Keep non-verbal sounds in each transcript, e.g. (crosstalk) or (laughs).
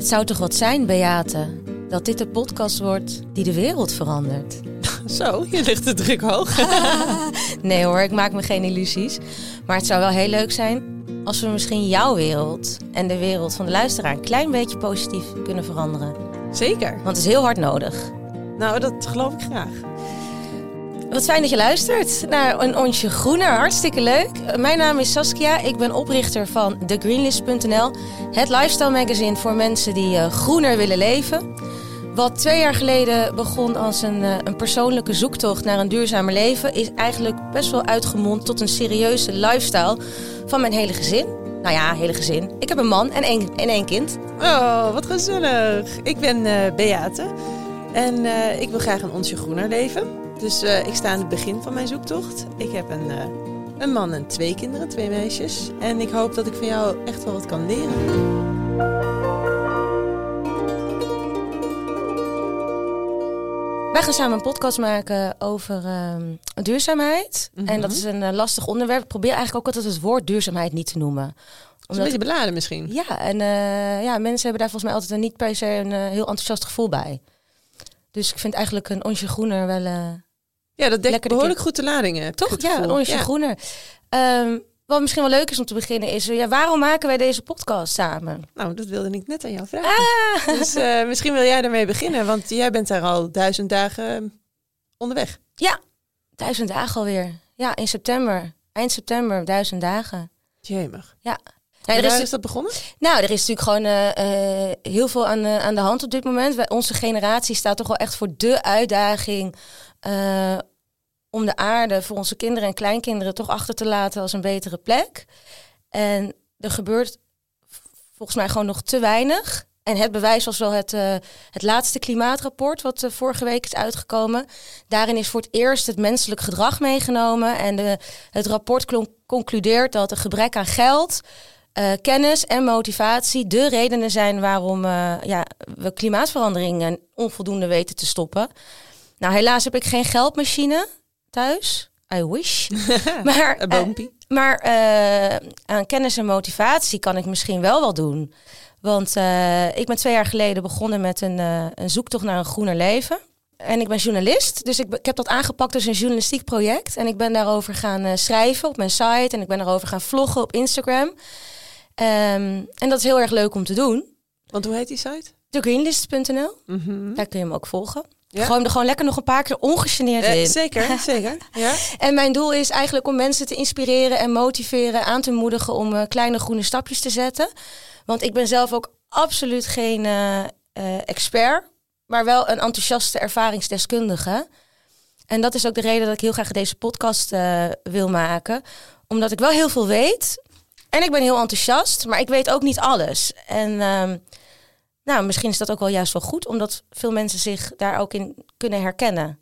Het zou toch wat zijn, Beate, dat dit de podcast wordt die de wereld verandert. (laughs) Zo, je ligt de druk hoog. (laughs) nee hoor, ik maak me geen illusies. Maar het zou wel heel leuk zijn als we misschien jouw wereld en de wereld van de luisteraar een klein beetje positief kunnen veranderen. Zeker. Want het is heel hard nodig. Nou, dat geloof ik graag. Wat fijn dat je luistert naar een onsje groener. Hartstikke leuk. Mijn naam is Saskia. Ik ben oprichter van TheGreenlist.nl. Het lifestyle magazine voor mensen die uh, groener willen leven. Wat twee jaar geleden begon als een, uh, een persoonlijke zoektocht naar een duurzamer leven... is eigenlijk best wel uitgemond tot een serieuze lifestyle van mijn hele gezin. Nou ja, hele gezin. Ik heb een man en één, en één kind. Oh, wat gezellig. Ik ben Beate en ik wil graag een onsje groener leven... Dus uh, ik sta aan het begin van mijn zoektocht. Ik heb een, uh, een man en twee kinderen, twee meisjes. En ik hoop dat ik van jou echt wel wat kan leren. Wij gaan samen een podcast maken over uh, duurzaamheid. Mm -hmm. En dat is een uh, lastig onderwerp. Ik probeer eigenlijk ook altijd het woord duurzaamheid niet te noemen. Omdat... een beetje beladen misschien. Ja, en ja, mensen hebben daar volgens mij altijd een niet per se een heel enthousiast gevoel bij. Dus ik vind eigenlijk een onsje groener wel... Ja, dat dekt behoorlijk goed de ladingen. Toch? Ja, onsje ja. groener. Um, wat misschien wel leuk is om te beginnen is, ja, waarom maken wij deze podcast samen? Nou, dat wilde ik net aan jou vragen. Ah. Dus uh, misschien wil jij daarmee beginnen, want jij bent daar al duizend dagen onderweg. Ja, duizend dagen alweer. Ja, in september. Eind september, duizend dagen. Jemig. Ja. Ja, er is, is dat begonnen? Nou, er is natuurlijk gewoon uh, uh, heel veel aan, aan de hand op dit moment. Wij, onze generatie staat toch wel echt voor de uitdaging om de aarde voor onze kinderen en kleinkinderen toch achter te laten als een betere plek. En er gebeurt volgens mij gewoon nog te weinig. En het bewijs was wel het, uh, het laatste klimaatrapport, wat uh, vorige week is uitgekomen. Daarin is voor het eerst het menselijk gedrag meegenomen. En de, het rapport concludeert dat een gebrek aan geld, uh, kennis en motivatie de redenen zijn waarom ja, we klimaatverandering onvoldoende weten te stoppen. Nou, helaas heb ik geen geldmachine thuis. I wish. (laughs) maar uh, maar uh, aan kennis en motivatie kan ik misschien wel wel doen. Want uh, ik ben twee jaar geleden begonnen met een, een zoektocht naar een groener leven. En ik ben journalist, dus ik, ik, heb dat aangepakt als een journalistiek project. En ik ben daarover gaan schrijven op mijn site. En ik ben daarover gaan vloggen op Instagram. Um, en dat is heel erg leuk om te doen. Want hoe heet die site? TheGreenlist.nl. Mm -hmm. Daar kun je hem ook volgen. Ja? Gewoon er gewoon lekker nog een paar keer ongegeneerd uh, in. Zeker, (laughs) zeker. Ja. en mijn doel is eigenlijk om mensen te inspireren en motiveren, aan te moedigen om uh, kleine groene stapjes te zetten. Want ik ben zelf ook absoluut geen uh, expert, maar wel een enthousiaste ervaringsdeskundige. En dat is ook de reden dat ik heel graag deze podcast wil maken. Omdat ik wel heel veel weet. En ik ben heel enthousiast, maar ik weet ook niet alles. En ehm, nou, misschien is dat ook wel juist wel goed, omdat veel mensen zich daar ook in kunnen herkennen.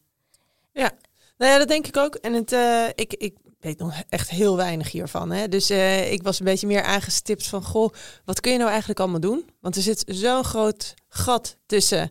Ja, nou ja, dat denk ik ook. En het, uh, ik, ik weet nog echt heel weinig hiervan. Hè? Dus uh, ik was een beetje meer aangestipt van, goh, wat kun je nou eigenlijk allemaal doen? Want er zit zo'n groot gat tussen,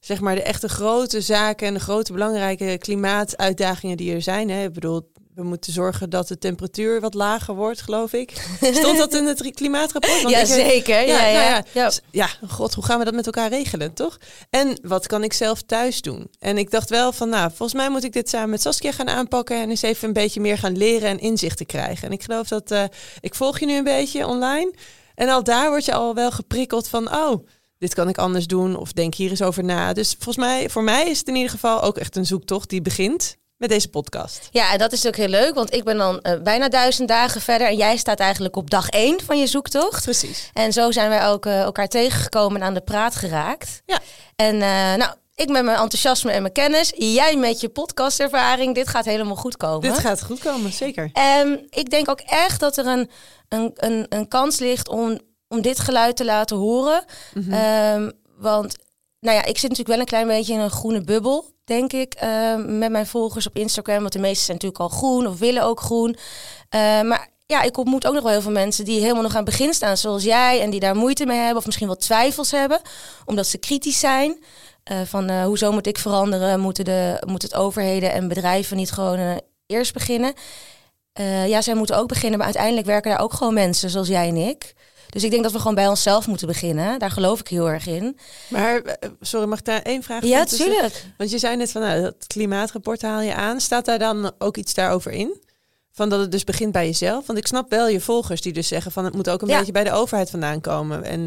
zeg maar, de echte grote zaken en de grote belangrijke klimaatuitdagingen die er zijn. Hè? Ik bedoel, we moeten zorgen dat de temperatuur wat lager wordt, geloof ik. (laughs) Stond dat in het klimaatrapport? Want ja, zeker. Ja, ja, nou ja, ja. ja, god, hoe gaan we dat met elkaar regelen, toch? En wat kan ik zelf thuis doen? En ik dacht wel van, nou, volgens mij moet ik dit samen met Saskia gaan aanpakken en eens even een beetje meer gaan leren en inzichten krijgen. En ik geloof dat, uh, ik volg je nu een beetje online en al daar word je al wel geprikkeld van, oh, dit kan ik anders doen of denk hier eens over na. Dus volgens mij, voor mij is het in ieder geval ook echt een zoektocht die begint met deze podcast. Ja, en dat is ook heel leuk, want ik ben dan uh, bijna duizend dagen verder en jij staat eigenlijk op dag één van je zoektocht. Precies. En zo zijn wij ook uh, elkaar tegengekomen en aan de praat geraakt. Ja. En uh, nou, ik met mijn enthousiasme en mijn kennis, jij met je podcastervaring, dit gaat helemaal goed komen. Dit gaat goed komen, zeker. En ik denk ook echt dat er een, een, een, een kans ligt om, om dit geluid te laten horen. Mm -hmm. um, want nou ja, ik zit natuurlijk wel een klein beetje in een groene bubbel denk ik, uh, met mijn volgers op Instagram. Want de meeste zijn natuurlijk al groen of willen ook groen. Uh, maar ja, ik ontmoet ook nog wel heel veel mensen die helemaal nog aan het begin staan, zoals jij, en die daar moeite mee hebben of misschien wel twijfels hebben, omdat ze kritisch zijn. Uh, van hoezo moet ik veranderen? Moeten, de, moeten het overheden en bedrijven niet gewoon eerst beginnen? ja, zij moeten ook beginnen, maar uiteindelijk werken daar ook gewoon mensen zoals jij en ik. Dus ik denk dat we gewoon bij onszelf moeten beginnen. Daar geloof ik heel erg in. Maar, eh, sorry, mag ik daar één vraag Ja, van tussen? tuurlijk. Want je zei net van, nou, dat klimaatrapport haal je aan. Staat daar dan ook iets daarover in? Van dat het dus begint bij jezelf? Want ik snap wel je volgers die dus zeggen van... het moet ook een Ja. beetje bij de overheid vandaan komen. En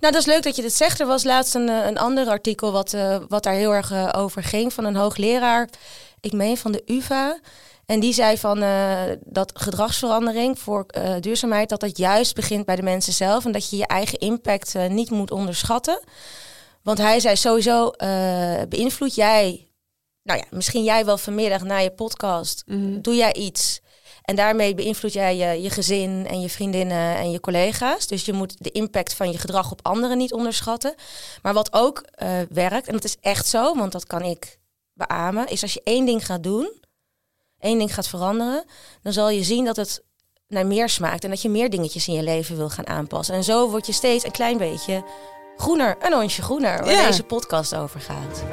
Nou, dat is leuk dat je dit zegt. Er was laatst een, eh, een ander artikel wat, eh, wat daar heel erg over ging van een hoogleraar. Ik meen van de UvA. En die zei van eh, dat gedragsverandering voor eh, duurzaamheid, dat dat juist begint bij de mensen zelf. En dat je je eigen impact eh, niet moet onderschatten. Want hij zei sowieso, beïnvloed jij, nou ja, misschien jij wel vanmiddag na je podcast, Mhm. doe jij iets. En daarmee beïnvloed jij je, je gezin en je vriendinnen en je collega's. Dus je moet de impact van je gedrag op anderen niet onderschatten. Maar wat ook werkt, en dat is echt zo, want dat kan ik beamen, is als je één ding gaat doen, één ding gaat veranderen, dan zal je zien dat het naar meer smaakt en dat je meer dingetjes in je leven wil gaan aanpassen. En zo word je steeds een klein beetje groener, een onsje groener, waar Ja. deze podcast over gaat.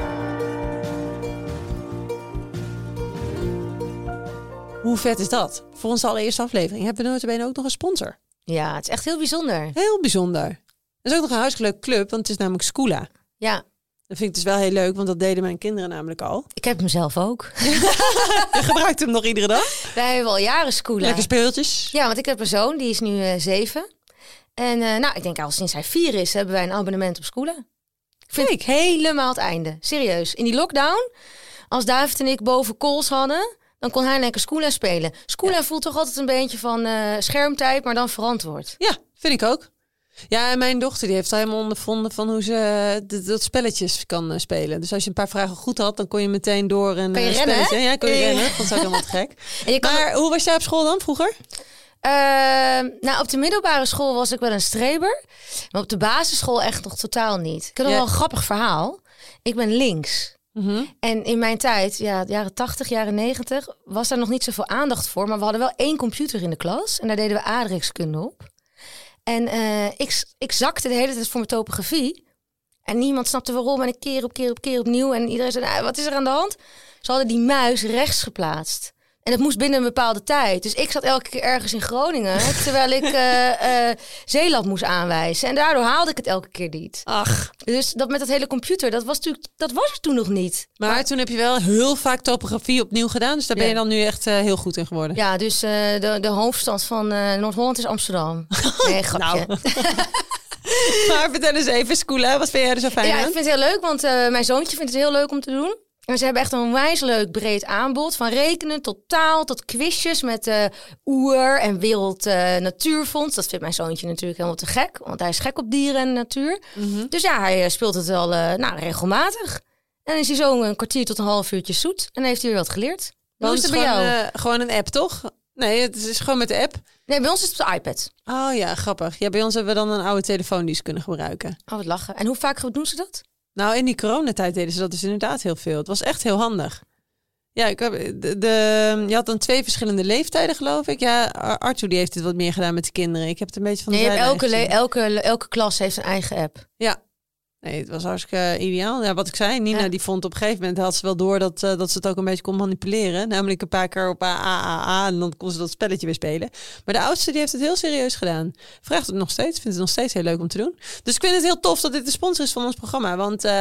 hoe vet is dat? Voor onze allereerste aflevering hebben we notabene ook nog een sponsor. Ja, het is echt heel bijzonder. Heel bijzonder. Er is ook nog een hartstikke leuke club, want het is namelijk Scoola. Ja, Dat vind ik dus wel heel leuk, want dat deden mijn kinderen namelijk al. (laughs) ik heb hem zelf ook. Je gebruikt hem nog iedere dag. Wij hebben al jaren schoolen. Lekker speeltjes. Ja, want ik heb een zoon, die is nu eh, zeven. En eh, nou, ik denk al sinds hij vier is, hebben wij een abonnement op schoolen. Vind ik helemaal het einde. Serieus. In die lockdown, als David en ik boven calls hadden, dan kon hij lekker Scoola spelen. Scoola voelt toch altijd een beetje van eh, schermtijd, maar dan verantwoord. Ja, vind ik ook. Ja, en mijn dochter die heeft al helemaal ondervonden van hoe ze eh, dat spelletjes kan eh, spelen. Dus als je een paar vragen goed had, dan kon je meteen door en Kan je eh, rennen, spelletje. hè? Ja, kon je Ja. rennen. Dat ik helemaal te gek. (laughs) En je kan Maar hoe was jij op school dan vroeger? Ehm, nou, op de middelbare school was ik wel een streber. Maar op de basisschool echt nog totaal niet. Ik heb nog Ja. wel een grappig verhaal. Ik ben links. En in mijn tijd, ja, jaren 80, jaren 90, was daar nog niet zoveel aandacht voor. Maar we hadden wel één computer in de klas. En daar deden we aardrijkskunde op. En eh, ik, ik zakte de hele tijd voor mijn topografie. En niemand snapte waarom. En ik keer op keer op keer opnieuw. En iedereen zei, nou, wat is er aan de hand? Ze hadden die muis rechts geplaatst. En dat moest binnen een bepaalde tijd. Dus ik zat elke keer ergens in Groningen. (laughs) terwijl ik eh, eh, Zeeland moest aanwijzen. En daardoor haalde ik het elke keer niet. Ach, Dus dat met dat hele computer, dat was natuurlijk, dat was er toen nog niet. maar, toen heb je wel heel vaak topografie opnieuw gedaan. Dus daar ben je dan nu echt eh, heel goed in geworden. Ja, dus de, de hoofdstad van Noord-Holland is Amsterdam. (laughs) Nee, grapje. Nou. (laughs) maar vertel eens even, Scoola, wat vind jij er zo fijn ja, ik aan? vind het heel leuk, want mijn zoontje vindt het heel leuk om te doen. En ze hebben echt een onwijs leuk breed aanbod. Van rekenen tot taal, tot quizjes met eh oer en wereld eh, natuurfonds. Dat vindt mijn zoontje natuurlijk helemaal te gek. Want hij is gek op dieren en natuur. Mhm. Dus ja, hij eh, speelt het wel nou, regelmatig. En dan is hij zo een kwartier tot een half uurtje zoet. En dan heeft hij weer wat geleerd. Hoe is het bij gewoon, jou? gewoon een app, toch? Nee, het is gewoon met de app. nee, bij ons is het op de iPad. Oh ja, grappig. Ja, bij ons hebben we dan een oude telefoon die ze kunnen gebruiken. Oh, wat lachen. En hoe vaak doen ze dat? Nou, in die coronatijd deden ze dat dus inderdaad heel veel. Het was echt heel handig. Ja, ik heb, de, de- je had dan twee verschillende leeftijden, geloof ik. Ja, Ar- Arthur die heeft het wat meer gedaan met de kinderen. Ik heb het een beetje van de Nee, elke, elke, elke klas heeft een eigen app. Ja. Nee, het was hartstikke ideaal. Ja, wat ik zei, Nina Ja. die vond op een gegeven moment had ze wel door dat, eh, dat ze het ook een beetje kon manipuleren. Namelijk een paar keer op AAA en dan kon ze dat spelletje weer spelen. Maar de oudste die heeft het heel serieus gedaan. Vraagt het nog steeds, vindt het nog steeds heel leuk om te doen. Dus ik vind het heel tof dat dit de sponsor is van ons programma. Want eh,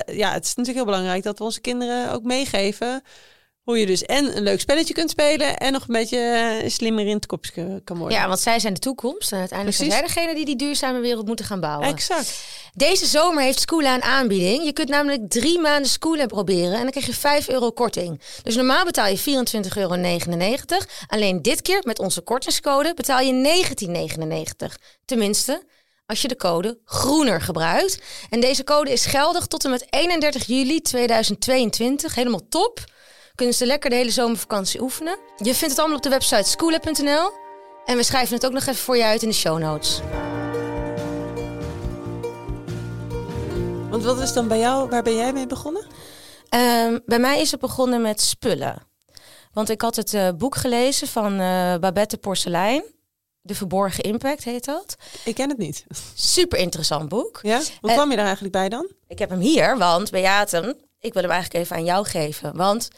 ja, het is natuurlijk heel belangrijk dat we onze kinderen ook meegeven hoe je dus en een leuk spelletje kunt spelen en nog een beetje eh, slimmer in het kopje kan worden. Ja, want zij zijn de toekomst. En uiteindelijk Precies. zijn zij degene die die duurzame wereld moeten gaan bouwen. Exact. Deze zomer heeft Scoola een aanbieding. Je kunt namelijk drie maanden Scoola proberen en dan krijg je 5 euro korting. Dus normaal betaal je 24,99 euro. Alleen dit keer met onze kortingscode betaal je 19,99. Tenminste, als je de code GROENER gebruikt. En deze code is geldig tot en met 31 juli 2022. Helemaal top. Kunnen ze lekker de hele zomervakantie oefenen. Je vindt het allemaal op de website schoola.nl. En we schrijven het ook nog even voor je uit in de show notes. Want wat is dan bij jou, waar ben jij mee begonnen? Ehm, bij mij is het begonnen met spullen. Want ik had het eh, boek gelezen van eh, Babette Porcelein. De Verborgen Impact heet dat. Ik ken het niet. Super interessant boek. Ja? Hoe Eh, kwam je daar eigenlijk bij dan? Ik heb hem hier, want Beaten, ik wil hem eigenlijk even aan jou geven. Want,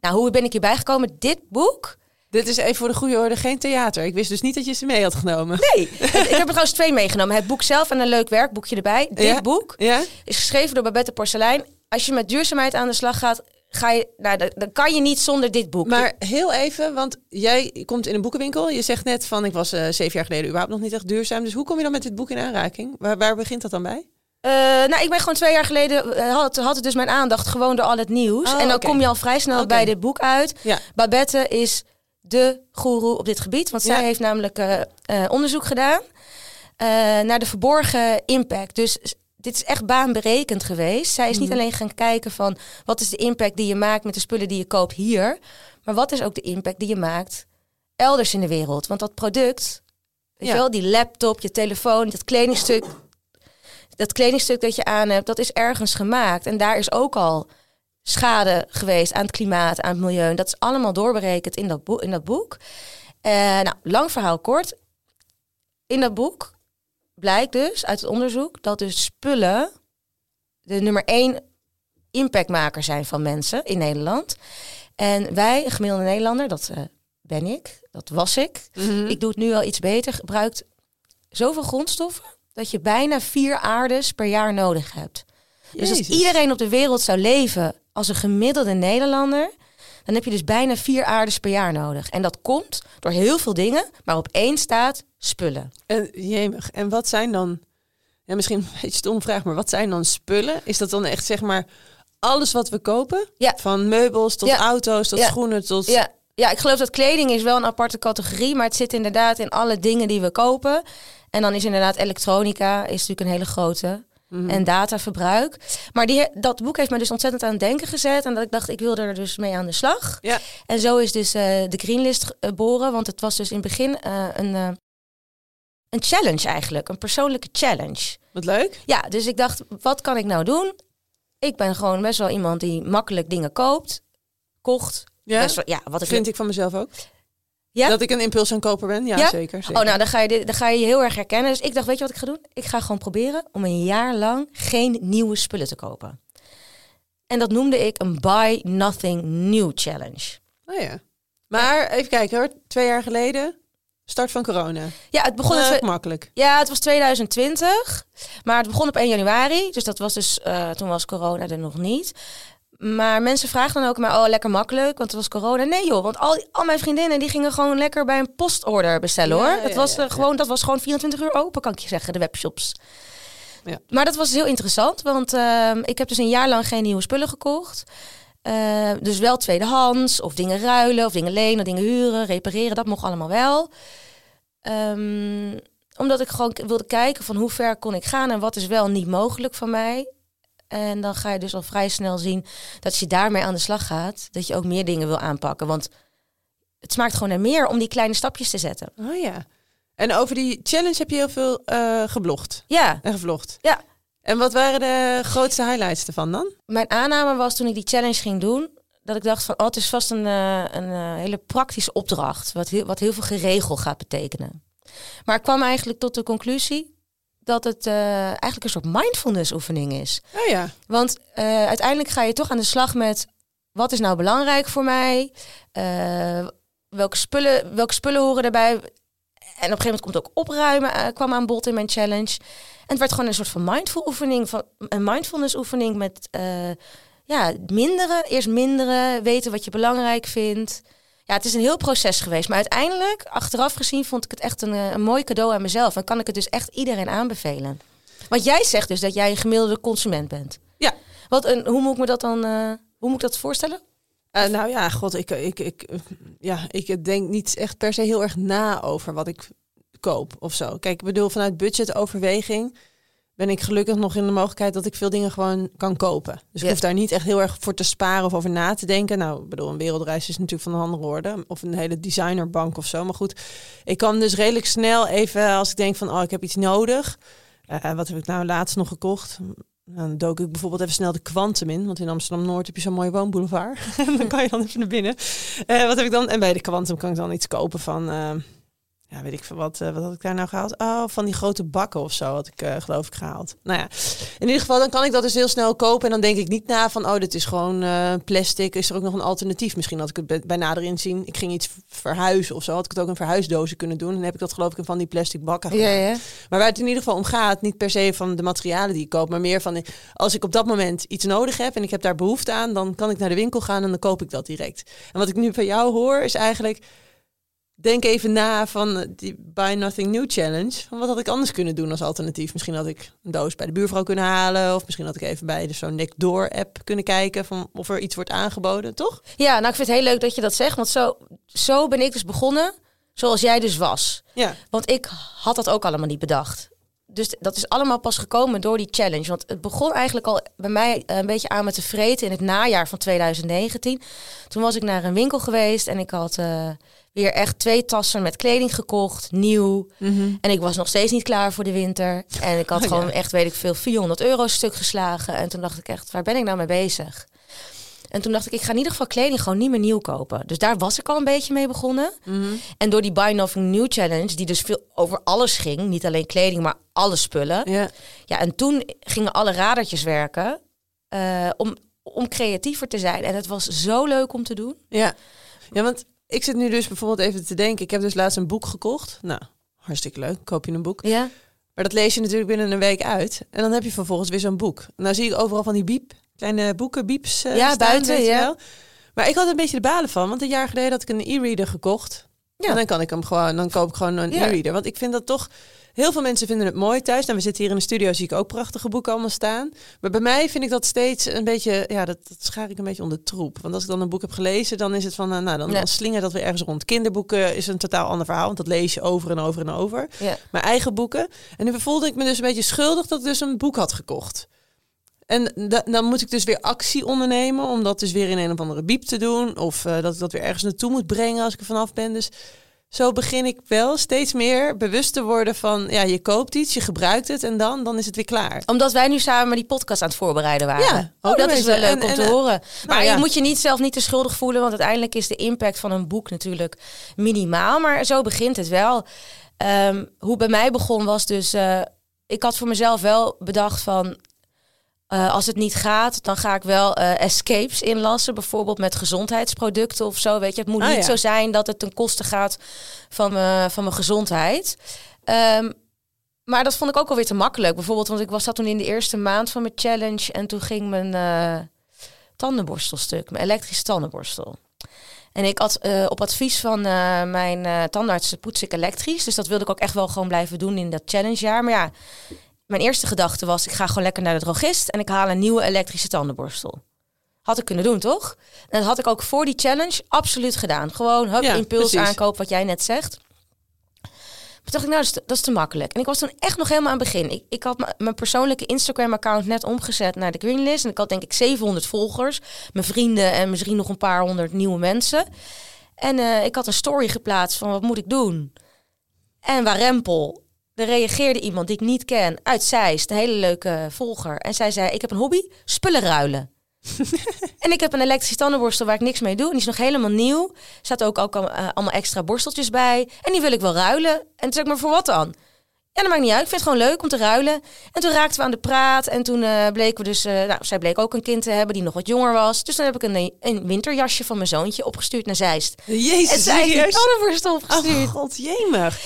nou, hoe ben ik hierbij gekomen? Dit boek Dit is even voor de goede orde geen theater. Ik wist dus niet dat je ze mee had genomen. Nee, (laughs) ik heb er trouwens twee meegenomen. Het boek zelf en een leuk werkboekje erbij. Dit Ja. boek Ja? is geschreven door Babette Porcelein. Als je met duurzaamheid aan de slag gaat, ga je, nou, dan, dan kan je niet zonder dit boek. Maar heel even, want jij komt in een boekenwinkel. Je zegt net van, ik was eh, zeven jaar geleden überhaupt nog niet echt duurzaam. Dus hoe kom je dan met dit boek in aanraking? Waar, waar begint dat dan bij? Eh, nou, ik ben gewoon twee jaar geleden, eh, had, had het dus mijn aandacht gewoon door al het nieuws. Oh, en dan kom je al vrij snel bij dit boek uit. Ja. Babette is de goeroe op dit gebied. Want Ja. zij heeft namelijk eh, onderzoek gedaan naar de verborgen impact. Dus dit is echt baanberekend geweest. Zij is niet Mhm. alleen gaan kijken van wat is de impact die je maakt met de spullen die je koopt hier. Maar wat is ook de impact die je maakt elders in de wereld. Want dat product, weet Ja. je wel, die laptop, je telefoon, dat kledingstuk dat kledingstuk dat je aan hebt, dat is ergens gemaakt. En daar is ook al schade geweest aan het klimaat, aan het milieu. En dat is allemaal doorberekend in dat, boek. In dat boek. Eh, nou, lang verhaal kort. In dat boek blijkt dus uit het onderzoek dat dus spullen de nummer één impactmaker zijn van mensen in Nederland. En wij, een gemiddelde Nederlander, dat eh, ben ik, dat was ik. Ik doe het nu al iets beter. Gebruikt zoveel grondstoffen dat je bijna vier aardes per jaar nodig hebt. Dus als iedereen op de wereld zou leven als een gemiddelde Nederlander, dan heb je dus bijna vier aardes per jaar nodig. En dat komt door heel veel dingen, maar op één staat spullen. En, jemig. En wat zijn dan, ja, misschien (laughs) een beetje stom vraag, maar wat zijn dan spullen? Is dat dan echt zeg maar alles wat we kopen? Ja. Van meubels tot Ja. auto's, tot Ja. schoenen, tot... Ja, ja, ik geloof dat kleding is wel een aparte categorie, maar het zit inderdaad in alle dingen die we kopen. En dan is inderdaad elektronica is natuurlijk een hele grote. Mhm. En dataverbruik. Maar die, dat boek heeft me dus ontzettend aan het denken gezet. En dat ik dacht, ik wilde er dus mee aan de slag. Ja. En zo is dus eh, de Greenlist geboren. Want het was dus in het begin eh, een, eh, een challenge eigenlijk. Een persoonlijke challenge. Wat leuk. Ja, dus ik dacht, wat kan ik nou doen? Ik ben gewoon best wel iemand die makkelijk dingen koopt. Kocht. Ja, wel, ja wat ik vind ik van mezelf ook. Ja? Dat ik een impuls aan koper ben? Ja, Ja? zeker. zeker. Oh, nou, dan ga, je dit, dan ga je je heel erg herkennen. Dus ik dacht, weet je wat ik ga doen? Ik ga gewoon proberen om een jaar lang geen nieuwe spullen te kopen. En dat noemde ik een Buy Nothing New Challenge. Oh ja. Maar even kijken hoor. Twee jaar geleden, start van corona. Ja, het begon... twe- makkelijk. ja, het was 2020. Maar het begon op 1 januari. Dus dat was dus... eh, toen was corona er nog niet. Maar mensen vragen dan ook maar, oh, lekker makkelijk, want het was corona. Nee joh, want al, al mijn vriendinnen die gingen gewoon lekker bij een postorder bestellen hoor. ja, dat, was, ja, eh, gewoon, dat was gewoon 24 uur open, kan ik je zeggen, de webshops. Ja. Maar dat was heel interessant, want ehm, ik heb dus een jaar lang geen nieuwe spullen gekocht. Eh, dus wel tweedehands, of dingen ruilen, of dingen lenen, dingen huren, repareren, dat mocht allemaal wel. Ehm, omdat ik gewoon wilde kijken van hoe ver kon ik gaan en wat is wel niet mogelijk van mij. En dan ga je dus al vrij snel zien dat als je daarmee aan de slag gaat, dat je ook meer dingen wil aanpakken. Want het smaakt gewoon naar meer om die kleine stapjes te zetten. Oh ja. En over die challenge heb je heel veel eh, geblogd Ja, en gevlogd. Ja. En wat waren de grootste highlights ervan dan? mijn aanname was toen ik die challenge ging doen, dat ik dacht van, oh, het is vast een, eh, een eh, hele praktische opdracht, wat heel, wat heel veel geregel gaat betekenen. Maar ik kwam eigenlijk tot de conclusie dat het eh, eigenlijk een soort mindfulness oefening is. Oh ja. Want eh, uiteindelijk ga je toch aan de slag met wat is nou belangrijk voor mij? Eh, welke, spullen, welke spullen horen erbij? En op een gegeven moment komt ook opruimen, kwam aan bod in mijn challenge. En het werd gewoon een soort van mindful oefening, van, een mindfulness oefening met ja, minderen. Eerst minderen, weten wat je belangrijk vindt. Ja, het is een heel proces geweest. Maar uiteindelijk, achteraf gezien, vond ik het echt een, eh, een mooi cadeau aan mezelf. En kan ik het dus echt iedereen aanbevelen. Want jij zegt dus dat jij een gemiddelde consument bent. Ja. Wat een, hoe moet ik me dat dan eh, hoe moet ik dat voorstellen? Eh, nou ja, god, ik, ik, ik, ja, ik denk niet echt per se heel erg na over wat ik koop of zo. Kijk, ik bedoel, vanuit budgetoverweging ben ik gelukkig nog in de mogelijkheid dat ik veel dingen gewoon kan kopen. Dus ik hoef daar niet echt heel erg voor te sparen of over na te denken. Nou, ik bedoel, een wereldreis is natuurlijk van een andere orde. Of een hele designerbank of zo. Maar goed, ik kan dus redelijk snel even, als ik denk van, oh, ik heb iets nodig. Eh, wat heb ik nou laatst nog gekocht? Dan dook ik bijvoorbeeld even snel de Quantum in. Want in Amsterdam-Noord heb je zo'n mooie woonboulevard. En (laughs) dan kan je dan even naar binnen. Eh, wat heb ik dan? En bij de Quantum kan ik dan iets kopen van... ja, weet ik veel wat, eh, wat had ik daar nou gehaald? Oh, van die grote bakken of zo had ik eh, geloof ik gehaald. Nou ja, in ieder geval dan kan ik dat dus heel snel kopen en dan denk ik niet na van, oh, dit is gewoon eh, plastic. Is er ook nog een alternatief? Misschien had ik het bij- nader inzien. Ik ging iets verhuizen of zo, had ik het ook in verhuisdozen kunnen doen. En dan heb ik dat geloof ik in van die plastic bakken Ja, gedaan. ja. Maar waar het in ieder geval om gaat, niet per se van de materialen die ik koop, maar meer van als ik op dat moment iets nodig heb en ik heb daar behoefte aan, dan kan ik naar de winkel gaan en dan koop ik dat direct. En wat ik nu van jou hoor is eigenlijk, denk even na van die Buy Nothing New Challenge. Van wat had ik anders kunnen doen als alternatief? Misschien had ik een doos bij de buurvrouw kunnen halen, of misschien had ik even bij de zo'n Next Door app kunnen kijken van of er iets wordt aangeboden, toch? ja, nou ik vind het heel leuk dat je dat zegt. Want zo, zo ben ik dus begonnen zoals jij dus was. Ja. Want ik had dat ook allemaal niet bedacht. Dus dat is allemaal pas gekomen door die challenge. Want het begon eigenlijk al bij mij eh, een beetje aan met te vreten in het najaar van 2019. Toen was ik naar een winkel geweest en ik had eh, weer echt twee tassen met kleding gekocht, nieuw. En ik was nog steeds niet klaar voor de winter. En ik had Oh, ja. gewoon echt, weet ik veel, 400 euro stuk geslagen. En toen dacht ik echt, waar ben ik nou mee bezig? En toen dacht ik, ik ga in ieder geval kleding gewoon niet meer nieuw kopen. Dus daar was ik al een beetje mee begonnen. En door die Buy Nothing New Challenge, die dus veel over alles ging, niet alleen kleding, maar alle spullen. Ja. Ja, en toen gingen alle radertjes werken eh, om, om creatiever te zijn. En het was zo leuk om te doen. Ja. ja, want ik zit nu dus bijvoorbeeld even te denken. Ik heb dus laatst een boek gekocht. Nou, hartstikke leuk. Koop je een boek. Ja, Maar dat lees je natuurlijk binnen een week uit. En dan heb je vervolgens weer zo'n boek. Nou zie ik overal van die biep, kleine boeken, bieps eh, Ja, staan, buiten, ja. wel. Maar ik had een beetje de balen van. Want een jaar geleden had ik een e-reader gekocht. Ja. En dan kan ik hem gewoon, dan koop ik gewoon een Ja. e-reader. Want ik vind dat toch... Heel veel mensen vinden het mooi thuis. Nou, we zitten hier in de studio, zie ik ook prachtige boeken allemaal staan. Maar bij mij vind ik dat steeds een beetje, ja, dat, dat schaar ik een beetje onder troep. Want als ik dan een boek heb gelezen, dan is het van, eh, nou, dan, dan slingert dat weer ergens rond. Kinderboeken is een totaal ander verhaal, want dat lees je over en over en over ja. mijn eigen boeken. En nu voelde ik me dus een beetje schuldig dat ik dus een boek had gekocht. En da- dan moet ik dus weer actie ondernemen om dat dus weer in een of andere biep te doen. Of eh, dat ik dat weer ergens naartoe moet brengen als ik er vanaf ben. Dus zo begin ik wel steeds meer bewust te worden van... ja, je koopt iets, je gebruikt het en dan, dan is het weer klaar. Omdat wij nu samen die podcast aan het voorbereiden waren. Ja, ook dat is wel leuk En- om te en, horen. Maar ja. je moet je niet zelf niet te schuldig voelen, want uiteindelijk is de impact van een boek natuurlijk minimaal. Maar zo begint het wel. Ehm, hoe het bij mij begon was dus, eh, ik had voor mezelf wel bedacht van, eh, als het niet gaat, dan ga ik wel eh, escapes inlassen, bijvoorbeeld met gezondheidsproducten of zo. Weet je, het moet Ah, niet ja. zo zijn dat het ten koste gaat van, mijn van mijn gezondheid. Ehm, maar dat vond ik ook alweer te makkelijk. Bijvoorbeeld, want ik was dat toen in de eerste maand van mijn challenge. En toen ging mijn eh, tandenborstel stuk. Mijn elektrische tandenborstel. En ik had op advies van mijn eh, tandarts poets ik elektrisch. Dus dat wilde ik ook echt wel gewoon blijven doen in dat challengejaar. Maar ja, mijn eerste gedachte was... ik ga gewoon lekker naar de drogist... en ik haal een nieuwe elektrische tandenborstel. Had ik kunnen doen, toch? En dat had ik ook voor die challenge absoluut gedaan. Gewoon hup, Ja, impuls precies. aankoop, wat jij net zegt. Maar toen dacht ik, nou, dat is, te, dat is te makkelijk. En ik was toen echt nog helemaal aan het begin. Ik, ik had mijn persoonlijke Instagram-account net omgezet naar de Greenlist. En ik had denk ik 700 volgers. Mijn vrienden en misschien nog een paar honderd nieuwe mensen. En eh, ik had een story geplaatst van, wat moet ik doen? En waar rempel. Er reageerde iemand die ik niet ken uit Zeist, een hele leuke volger. En zij zei, ik heb een hobby, spullen ruilen. (laughs) en ik heb een elektrische tandenborstel waar ik niks mee doe. En die is nog helemaal nieuw. Er zaten ook, ook al- eh, allemaal extra borsteltjes bij. En die wil ik wel ruilen. En toen zei ik, maar voor wat dan? Ja, dat maakt niet uit. Ik vind het gewoon leuk om te ruilen. En toen raakten we aan de praat. En toen eh, bleken we dus... eh, nou, zij bleek ook een kind te hebben die nog wat jonger was. Dus dan heb ik een, een winterjasje van mijn zoontje opgestuurd naar Zeist. Jezus, En zij heeft serieus? tandenborstel opgestuurd. Oh god, jemig.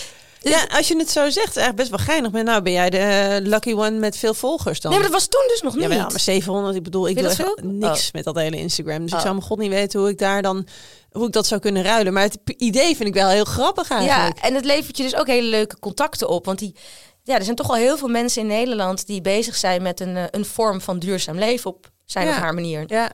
Ja, als je het zo zegt, is eigenlijk best wel geinig. Maar nou ben jij de eh, lucky one met veel volgers dan. Nee, maar dat was toen dus nog niet. Ja, maar, ja, maar 700, ik bedoel, ik doe echt veel? niks Oh. met dat hele Instagram. Dus ik Oh. zou mijn god niet weten hoe ik daar dan, hoe ik dat zou kunnen ruilen. Maar het idee vind ik wel heel grappig Ja, eigenlijk. en het levert je dus ook hele leuke contacten op. Want die, ja, er zijn toch al heel veel mensen in Nederland die bezig zijn met een, eh, een vorm van duurzaam leven op zijn Ja. of haar manier. Ja,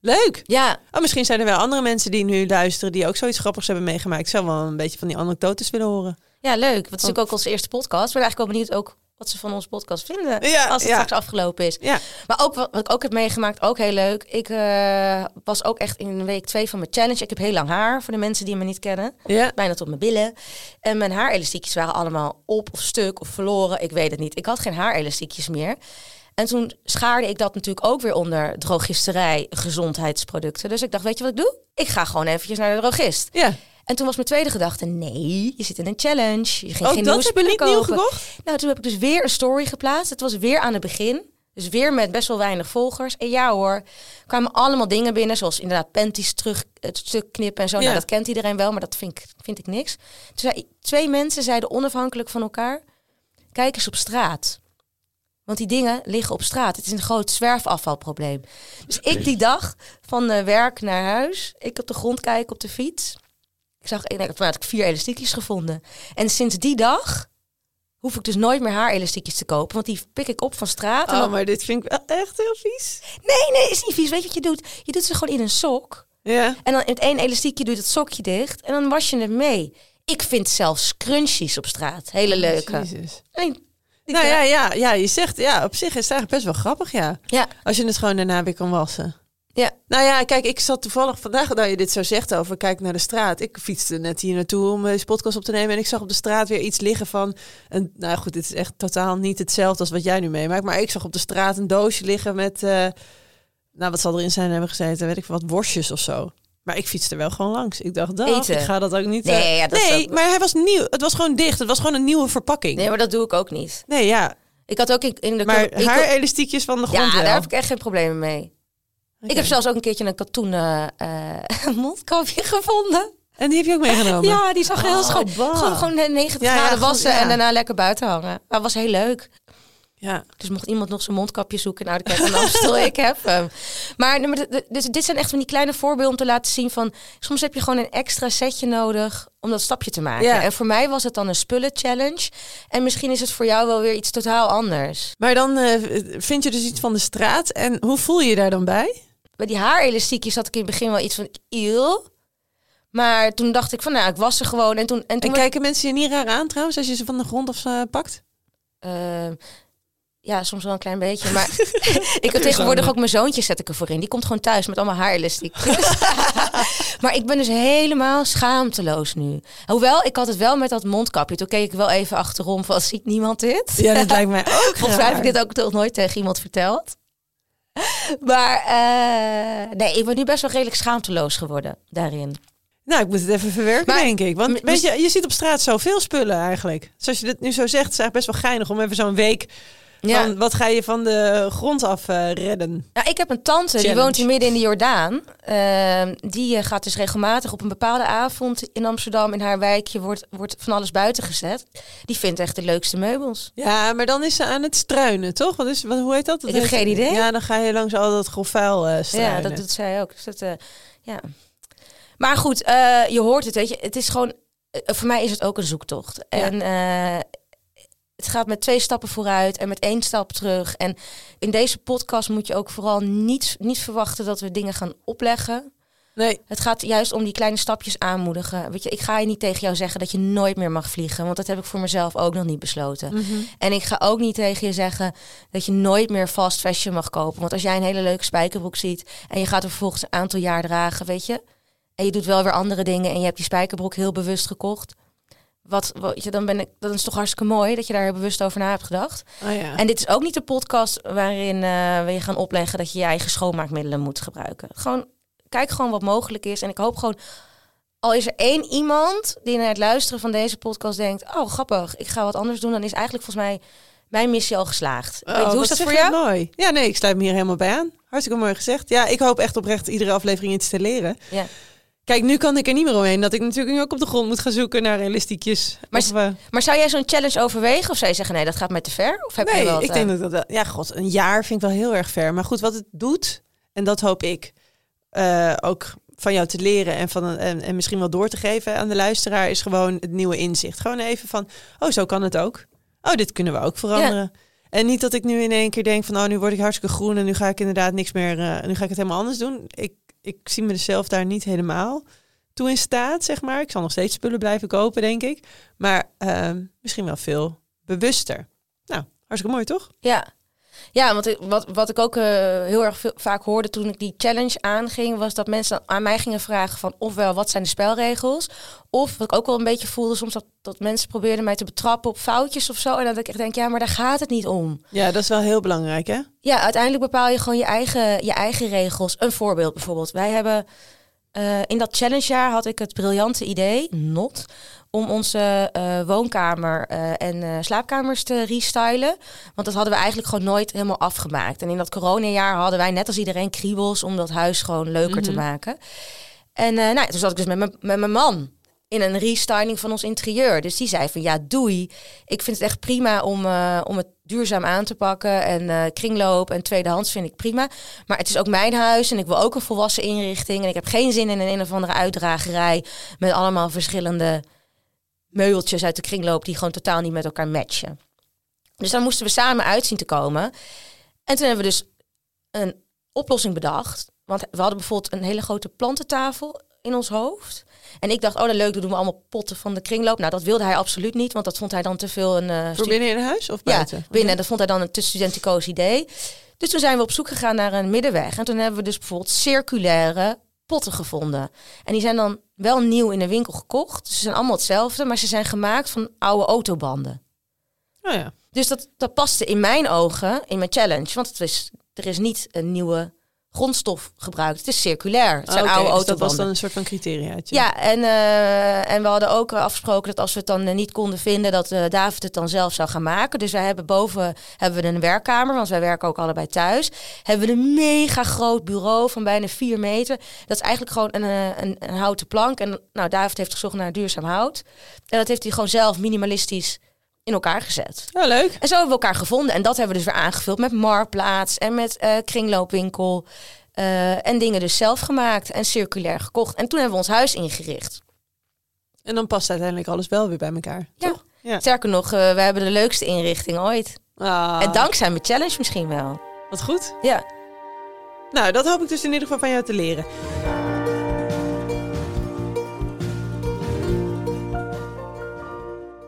leuk. Ja, Oh, misschien zijn er wel andere mensen die nu luisteren die ook zoiets grappigs hebben meegemaakt. Ik zou wel een beetje van die anekdotes willen horen. Ja, leuk. Want het is natuurlijk ook onze eerste podcast. Ik ben eigenlijk wel benieuwd ook wat ze van onze podcast vinden Ja, als het ja. straks afgelopen is. Ja, Maar ook wat, wat ik ook heb meegemaakt, ook heel leuk. Ik eh, was ook echt in week twee van mijn challenge. Ik heb heel lang haar, voor de mensen die me niet kennen. ja. Bijna tot mijn billen. En mijn haarelastiekjes waren allemaal op of stuk of verloren. Ik weet het niet. Ik had geen haarelastiekjes meer. En toen schaarde ik dat natuurlijk ook weer onder drogisterij, gezondheidsproducten. Dus ik dacht, weet je wat ik doe? Ik ga gewoon eventjes naar de drogist. ja. En toen was mijn tweede gedachte, nee, je zit in een challenge. Je ging Oh, geen dat nieuwe heb je niet nieuw kopen. gekocht? Nou, toen heb ik dus weer een story geplaatst. Het was weer aan het begin. Dus weer met best wel weinig volgers. En ja hoor, kwamen allemaal dingen binnen. Zoals inderdaad panties terug, het stuk knippen en zo. Ja. Nou, dat kent iedereen wel, maar dat vind ik, vind ik niks. Toen zei, twee mensen zeiden onafhankelijk van elkaar... Kijk eens op straat. Want die dingen liggen op straat. Het is een groot zwerfafvalprobleem. Dus ik die dag van eh, werk naar huis. Ik op de grond kijken op de fiets. Ik zag, ik toen had ik vier elastiekjes gevonden. En sinds die dag hoef ik dus nooit meer haarelastiekjes te kopen. Want die pik ik op van straat. Oh, dan- maar dit vind ik wel echt heel vies. Nee, nee, is niet vies. Weet je wat je doet? Je doet ze gewoon in een sok. Ja. En dan in het één elastiekje doe je het sokje dicht. En dan was je het mee. Ik vind zelfs scrunchies op straat. Hele leuke. Jezus. Nou ja, ja, ja, je zegt, ja, op zich is het eigenlijk best wel grappig, ja. Ja, Als je het gewoon daarna weer kan wassen. Ja. Nou ja, kijk, ik zat toevallig vandaag, nou je dit zo zegt over kijk naar de straat. Ik fietste net hier naartoe om deze podcast op te nemen. En ik zag op de straat weer iets liggen van, een, nou goed, dit is echt totaal niet hetzelfde als wat jij nu meemaakt. Maar ik zag op de straat een doosje liggen met, eh, nou wat zal erin zijn hebben gezeten, weet ik wat worstjes of zo. Maar ik fietste er wel gewoon langs. Ik dacht, Eten. ik ga dat ook niet... Nee, eh, ja, dat nee ook- maar hij was nieuw. Het was gewoon dicht. Het was gewoon een nieuwe verpakking. Nee, maar dat doe ik ook niet. Nee, ja. Ik had ook in, in de... Maar haar elastiekjes van de grond ja, wel. daar heb ik echt geen problemen mee. Ik heb zelfs ook een keertje een katoenen eh (laughs) mondkapje gevonden. En die heb je ook meegenomen? Ja, die zag heel Oh, schoon. Gewoon, gewoon eh, 90 Ja, ja, graden wassen ja. en daarna lekker buiten hangen. Dat was heel leuk. Ja. Dus mocht iemand nog zijn mondkapje zoeken, nou, dan kijk dan Amstel, ik heb hem. Maar, dus dit zijn echt van die kleine voorbeelden om te laten zien van... soms heb je gewoon een extra setje nodig om dat stapje te maken. Ja. En voor mij was het dan een spullen challenge. En misschien is het voor jou wel weer iets totaal anders. Maar dan eh, vind je dus iets van de straat. En hoe voel je je daar dan bij? Bij die haarelastiekjes had ik in het begin wel iets van... Eeuw. Maar toen dacht ik van, nou, ik was ze gewoon. En toen... En toen En werd- kijken mensen je niet raar aan trouwens als je ze van de grond of eh, pakt? Eh, ja, soms wel een klein beetje. Maar (laughs) ik heb tegenwoordig ook mijn zoontje zet ik ervoor in. Die komt gewoon thuis met allemaal haarelastiekjes. (laughs) maar ik ben dus helemaal schaamteloos nu. Hoewel, ik had het wel met dat mondkapje. Toen keek ik wel even achterom van, ziet niemand dit? Ja, dat lijkt mij ook (laughs) Volgens mij heb ik dit ook nog nooit tegen iemand verteld. (laughs) Maar eh, nee, ik ben nu best wel redelijk schaamteloos geworden daarin. Nou, ik moet het even verwerken, Maar- denk ik. Want weet je, je ziet op straat zoveel spullen eigenlijk. Zoals je dit nu zo zegt, is het eigenlijk best wel geinig om even zo'n week... Ja. Van, wat ga je van de grond af eh, redden? Nou, ik heb een tante, die woont hier midden in de Jordaan. Ehm, die eh, gaat dus regelmatig op een bepaalde avond in Amsterdam, in haar wijkje, wordt, wordt van alles buiten gezet. Die vindt echt de leukste meubels. Ja, maar dan is ze aan het struinen, toch? Wat is, wat, hoe heet dat? dat Ik heb geen idee. Ja, dan ga je langs al dat grof vuil eh, struinen. Ja, dat doet zij ook. Dus dat, ja. Maar goed, je hoort het, weet je. Het is gewoon, voor mij is het ook een zoektocht. En eh, het gaat met twee stappen vooruit en met één stap terug. En in deze podcast moet je ook vooral niet, niet verwachten dat we dingen gaan opleggen. Nee, Het gaat juist om die kleine stapjes aanmoedigen. Weet je, ik ga je niet tegen jou zeggen dat je nooit meer mag vliegen, want dat heb ik voor mezelf ook nog niet besloten. Mhm. En ik ga ook niet tegen je zeggen dat je nooit meer fast fashion mag kopen. Want als jij een hele leuke spijkerbroek ziet en je gaat er vervolgens een aantal jaar dragen, weet je, en je doet wel weer andere dingen en je hebt die spijkerbroek heel bewust gekocht. Wat, wat je, dan ben ik, dat is toch hartstikke mooi dat je daar heel bewust over na hebt gedacht. oh ja. En dit is ook niet de podcast waarin eh, we je gaan opleggen dat je je eigen schoonmaakmiddelen moet gebruiken. Gewoon, kijk gewoon wat mogelijk is. En ik hoop gewoon, al is er één iemand die naar het luisteren van deze podcast denkt, oh grappig, ik ga wat anders doen, dan is eigenlijk volgens mij mijn missie al geslaagd. Oh, Hoe is dat voor jou? Mooi. Ja, nee, ik sluit me hier helemaal bij aan. Hartstikke mooi gezegd. Ja, ik hoop echt oprecht iedere aflevering iets te leren. Ja. Kijk, nu kan ik er niet meer omheen dat ik natuurlijk nu ook op de grond moet gaan zoeken naar elastiekjes. Maar Of, eh, Maar zou jij zo'n challenge overwegen of zou je zeggen nee, dat gaat mij te ver? Of heb je wel ik eh, denk dat dat wel... Ja, god, een jaar vind ik wel heel erg ver. Maar goed, wat het doet, en dat hoop ik eh, ook van jou te leren en, van, en, en misschien wel door te geven aan de luisteraar, is gewoon het nieuwe inzicht. Gewoon even van, oh, zo kan het ook. Oh, dit kunnen we ook veranderen. En niet dat ik nu in één keer denk van, oh, nu word ik hartstikke groen en nu ga ik inderdaad niks meer, eh, nu ga ik het helemaal anders doen. Ik, ik zie mezelf daar niet helemaal toe in staat, zeg maar. Ik zal nog steeds spullen blijven kopen, denk ik. Maar ehm, misschien wel veel bewuster. Nou, hartstikke mooi, toch? Ja. Ja, want ik, wat, wat ik ook eh, heel erg veel, vaak hoorde toen ik die challenge aanging, was dat mensen aan mij gingen vragen van ofwel wat zijn de spelregels, of wat ik ook wel een beetje voelde soms dat, dat mensen probeerden mij te betrappen op foutjes of zo. En dat ik echt denk, ja, maar daar gaat het niet om. Ja, dat is wel heel belangrijk, hè? Ja, uiteindelijk bepaal je gewoon je eigen, je eigen regels. Een voorbeeld bijvoorbeeld. Wij hebben Eh, in dat challengejaar had ik het briljante idee, not, om onze eh, woonkamer eh, en eh, slaapkamers te restylen. Want dat hadden we eigenlijk gewoon nooit helemaal afgemaakt. En in dat coronajaar hadden wij net als iedereen kriebels om dat huis gewoon leuker te Mhm. maken. En nou, toen zat ik dus met mijn- man in een restyling van ons interieur. Dus die zei van ja, doei. Ik vind het echt prima om, om het duurzaam aan te pakken. En kringloop en tweedehands vind ik prima. Maar het is ook mijn huis en ik wil ook een volwassen inrichting. En ik heb geen zin in een een of andere uitdragerij met allemaal verschillende meubeltjes uit de kringloop die gewoon totaal niet met elkaar matchen. Dus daar moesten we samen uit zien te komen. En toen hebben we dus een oplossing bedacht. Want we hadden bijvoorbeeld een hele grote plantentafel in ons hoofd. En ik dacht, oh, dat leuk, dan doen we allemaal potten van de kringloop. Nou, dat wilde hij absoluut niet, want dat vond hij dan te veel een... eh, Voor binnen in huis of ja, buiten? binnen. En dat vond hij dan een te studenticoos idee. Dus toen zijn we op zoek gegaan naar een middenweg. En toen hebben we dus bijvoorbeeld circulaire potten gevonden. En die zijn dan wel nieuw in de winkel gekocht. Dus ze zijn allemaal hetzelfde, maar ze zijn gemaakt van oude autobanden. Oh ja. Dus dat, dat paste in mijn ogen, in mijn challenge. Want het is, er is niet een nieuwe grondstof gebruikt. Het is circulair. Het zijn Ah, oude dus dat was dan een soort van criteriaatje. Ja, en, eh, en we hadden ook eh, afgesproken dat als we het dan eh, niet konden vinden, dat David het dan zelf zou gaan maken. Dus wij hebben boven hebben we een werkkamer, want wij werken ook allebei thuis. Hebben we een mega groot bureau van bijna vier meter. Dat is eigenlijk gewoon een, een, een houten plank. En nou, David heeft gezocht naar duurzaam hout. En dat heeft hij gewoon zelf minimalistisch in elkaar gezet. Ja, leuk. En zo hebben we elkaar gevonden. En dat hebben we dus weer aangevuld met marktplaats en met eh, kringloopwinkel. eh, en dingen dus zelf gemaakt en circulair gekocht. En toen hebben we ons huis ingericht. En dan past uiteindelijk alles wel weer bij elkaar. Ja. toch? Ja. Sterker nog, eh, we hebben de leukste inrichting ooit. Ah, En dankzij mijn challenge misschien wel. Wat goed. Ja. Nou, dat hoop ik dus in ieder geval van jou te leren.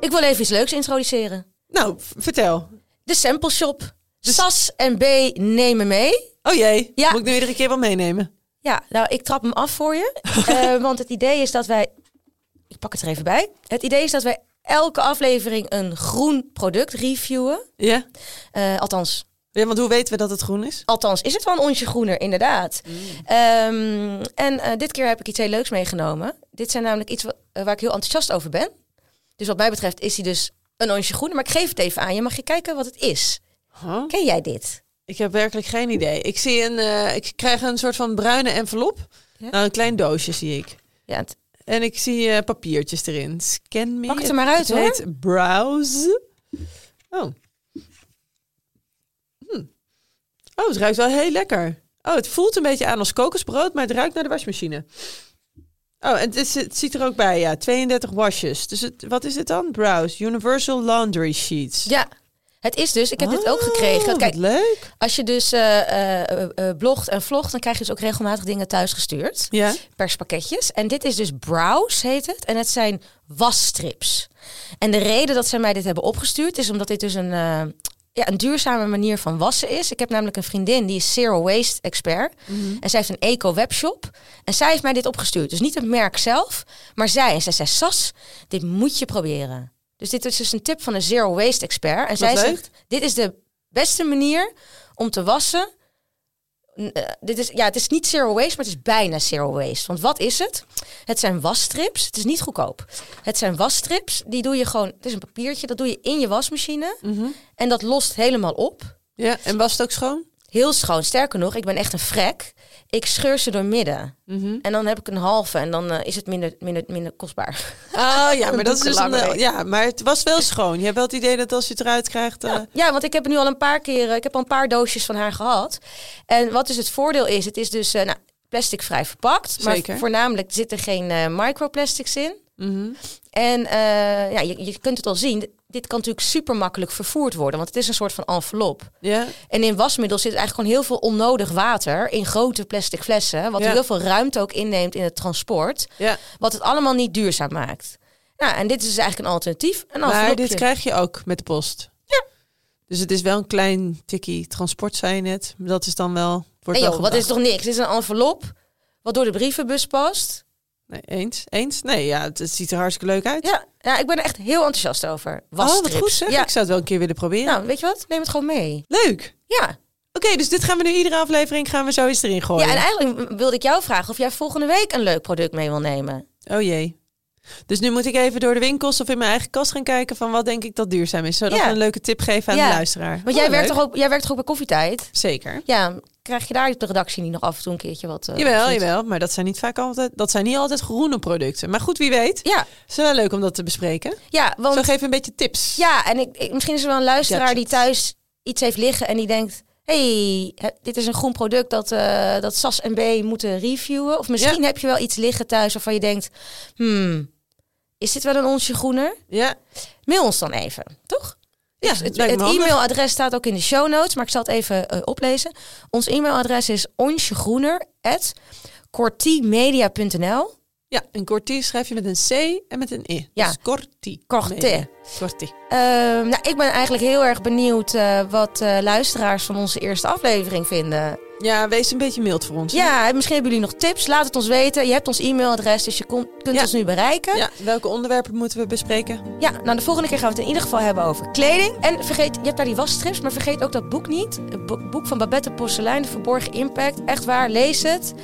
Ik wil even iets leuks introduceren. Nou, vertel. De Sample Shop. Dus- Sas en B nemen mee. Oh jee, Ja. moet ik nu iedere keer wel meenemen? Ja, nou, ik trap hem af voor je. (laughs) Eh, want het idee is dat wij... Ik pak het er even bij. Het idee is dat wij elke aflevering een groen product reviewen. Ja? Eh, althans, ja, want hoe weten we dat het groen is? Althans, is het wel een onsje groener, inderdaad. Ehm, en eh, dit keer heb ik iets heel leuks meegenomen. Dit zijn namelijk iets wa- waar ik heel enthousiast over ben. Dus wat mij betreft is hij dus een onsje groener. Maar ik geef het even aan je. Mag je kijken wat het is? Huh? Ken jij dit? Ik heb werkelijk geen idee. Ik zie een, eh, ik krijg een soort van bruine envelop. Ja? Nou, een klein doosje zie ik. Ja, het, En ik zie eh, papiertjes erin. Scan me. Pak het er maar uit, het heet Browse. Oh. Hm. Oh, het ruikt wel heel lekker. Oh, het voelt een beetje aan als kokosbrood, maar het ruikt naar de wasmachine. Oh, en het, ziet er ook bij, ja. 32 washes. Dus het, wat is het dan? Browse. Universal Laundry Sheets. ja, het is dus. Ik heb dit ook gekregen. Oh, Kijk, wat leuk. als je dus eh, blogt en vlogt, dan krijg je dus ook regelmatig dingen thuisgestuurd. Ja. perspakketjes. En dit is dus Browse, heet het. En het zijn wasstrips. En de reden dat zij mij dit hebben opgestuurd... is omdat dit dus een, ja, een duurzame manier van wassen is. Ik heb namelijk een vriendin, die is Zero Waste Expert. En zij heeft een eco-webshop. En zij heeft mij dit opgestuurd. Dus niet het merk zelf, maar zij. En zij zei, Sas, dit moet je proberen. Dus dit is dus een tip van een Zero Waste Expert. En zij leuk. zegt, dit is de beste manier om te wassen Eh, dit is, ja, het is niet zero waste, maar het is bijna zero waste. Want wat is het? Het zijn wasstrips. Het is niet goedkoop. Het zijn wasstrips. Die doe je gewoon. Het is een papiertje. Dat doe je in je wasmachine. Mhm. En dat lost helemaal op. Ja, en was het ook schoon? Heel schoon. Sterker nog, ik ben echt een vrek. Ik scheur ze door midden. Mhm. En dan heb ik een halve. En dan eh, is het minder, minder, minder kostbaar. Oh ja, (laughs) maar dat is dus een, Boekenlanger. ja, maar het was wel schoon. Je hebt wel het idee dat als je het eruit krijgt. eh, Ja, want ik heb nu al een paar keer, eh, ik heb al een paar doosjes van haar gehad. En wat dus het voordeel is, het is dus eh, nou, plasticvrij verpakt. Zeker. Maar voornamelijk zitten geen eh, microplastics in. mhm. En eh, ja, je, je kunt het al zien, dit kan natuurlijk super makkelijk vervoerd worden, want het is een soort van envelop. Ja, En in wasmiddel zit eigenlijk gewoon heel veel onnodig water in grote plastic flessen, wat Ja. heel veel ruimte ook inneemt in het transport, ja. wat het allemaal niet duurzaam maakt. Nou, en dit is dus eigenlijk een alternatief. Een maar dit krijg je ook met de post. Ja. Dus het is wel een klein tikkie transport, zei je net. Maar Dat is dan wel... Wordt Nee joh, wat is toch niks? Dit is een envelop wat door de brievenbus past. Nee, eens? Eens? Nee, ja, het, het ziet er hartstikke leuk uit. Ja, ja, ik ben er echt heel enthousiast over. oh, Wasstrips. wat goed zeg. Ja. Ik zou het wel een keer willen proberen. Nou, weet je wat? Neem het gewoon mee. Leuk. Ja, Oké, dus dit gaan we nu iedere aflevering gaan we zo eens erin gooien. Ja, en eigenlijk wilde ik jou vragen of jij volgende week een leuk product mee wil nemen. Oh jee. Dus nu moet ik even door de winkels of in mijn eigen kast gaan kijken van wat denk ik dat duurzaam is. Zodat Ja. we een leuke tip geven aan Ja. de luisteraar. Want Oh, jij, werkt leuk. toch ook, jij werkt toch ook bij Koffietijd? Zeker. Ja, krijg je daar op de redactie niet nog af en toe een keertje wat... eh, jawel, jawel. Maar dat zijn niet vaak altijd, dat zijn niet altijd groene producten. Maar goed, wie weet. Ja, Is wel leuk om dat te bespreken. ja want... Zo geef een beetje tips. Ja, en ik, ik- misschien is er wel een luisteraar die thuis iets heeft liggen en die denkt... hey, he- dit is een groen product dat, eh, dat SAS en B moeten reviewen. Of misschien heb je wel iets liggen thuis waarvan je denkt... Hmm, is dit wel een onsje groener? Ja, Mail ons dan even, toch? ja Dus het e-mailadres staat ook in de show notes, maar ik zal het even eh, oplezen. Ons e-mailadres is onsjegroener@cortimedia.nl. Ja, een kortie schrijf je met een C en met een I. Ja. Dus. Nee, Kortie. Ehm, nou, ik ben eigenlijk heel erg benieuwd eh, wat eh, luisteraars van onze eerste aflevering vinden. Ja, wees een beetje mild voor ons. hè? Ja, misschien hebben jullie nog tips. Laat het ons weten. Je hebt ons e-mailadres, dus je kon- kunt Ja. ons nu bereiken. Ja, welke onderwerpen moeten we bespreken? Ja, nou de volgende keer gaan we het in ieder geval hebben over kleding. En vergeet, je hebt daar die wasstrips, maar vergeet ook dat boek niet. Het bo- boek van Babette Porselein, De Verborgen Impact. Echt waar, lees het.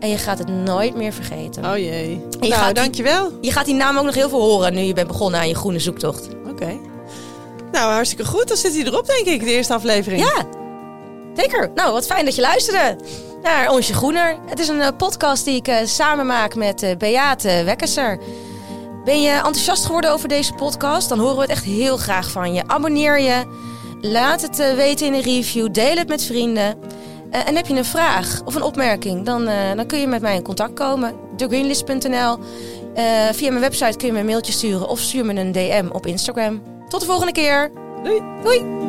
En je gaat het nooit meer vergeten. Oh jee. je nou, gaat die- dankjewel. Je gaat die naam ook nog heel veel horen nu je bent begonnen aan je groene zoektocht. Oké. Nou, hartstikke goed. Dan zit hij erop, denk ik, de eerste aflevering. Ja, zeker. Nou, wat fijn dat je luisterde naar Onsje Groener. Het is een eh, podcast die ik eh, samen maak met eh, Beate Wekkeser. Ben je enthousiast geworden over deze podcast? Dan horen we het echt heel graag van je. Abonneer je. Laat het weten in een review. Deel het met vrienden. En heb je een vraag of een opmerking, dan, dan kun je met mij in contact komen. TheGreenlist.nl. Via mijn website kun je me een mailtje sturen of stuur me een DM op Instagram. Tot de volgende keer. Doei. Doei!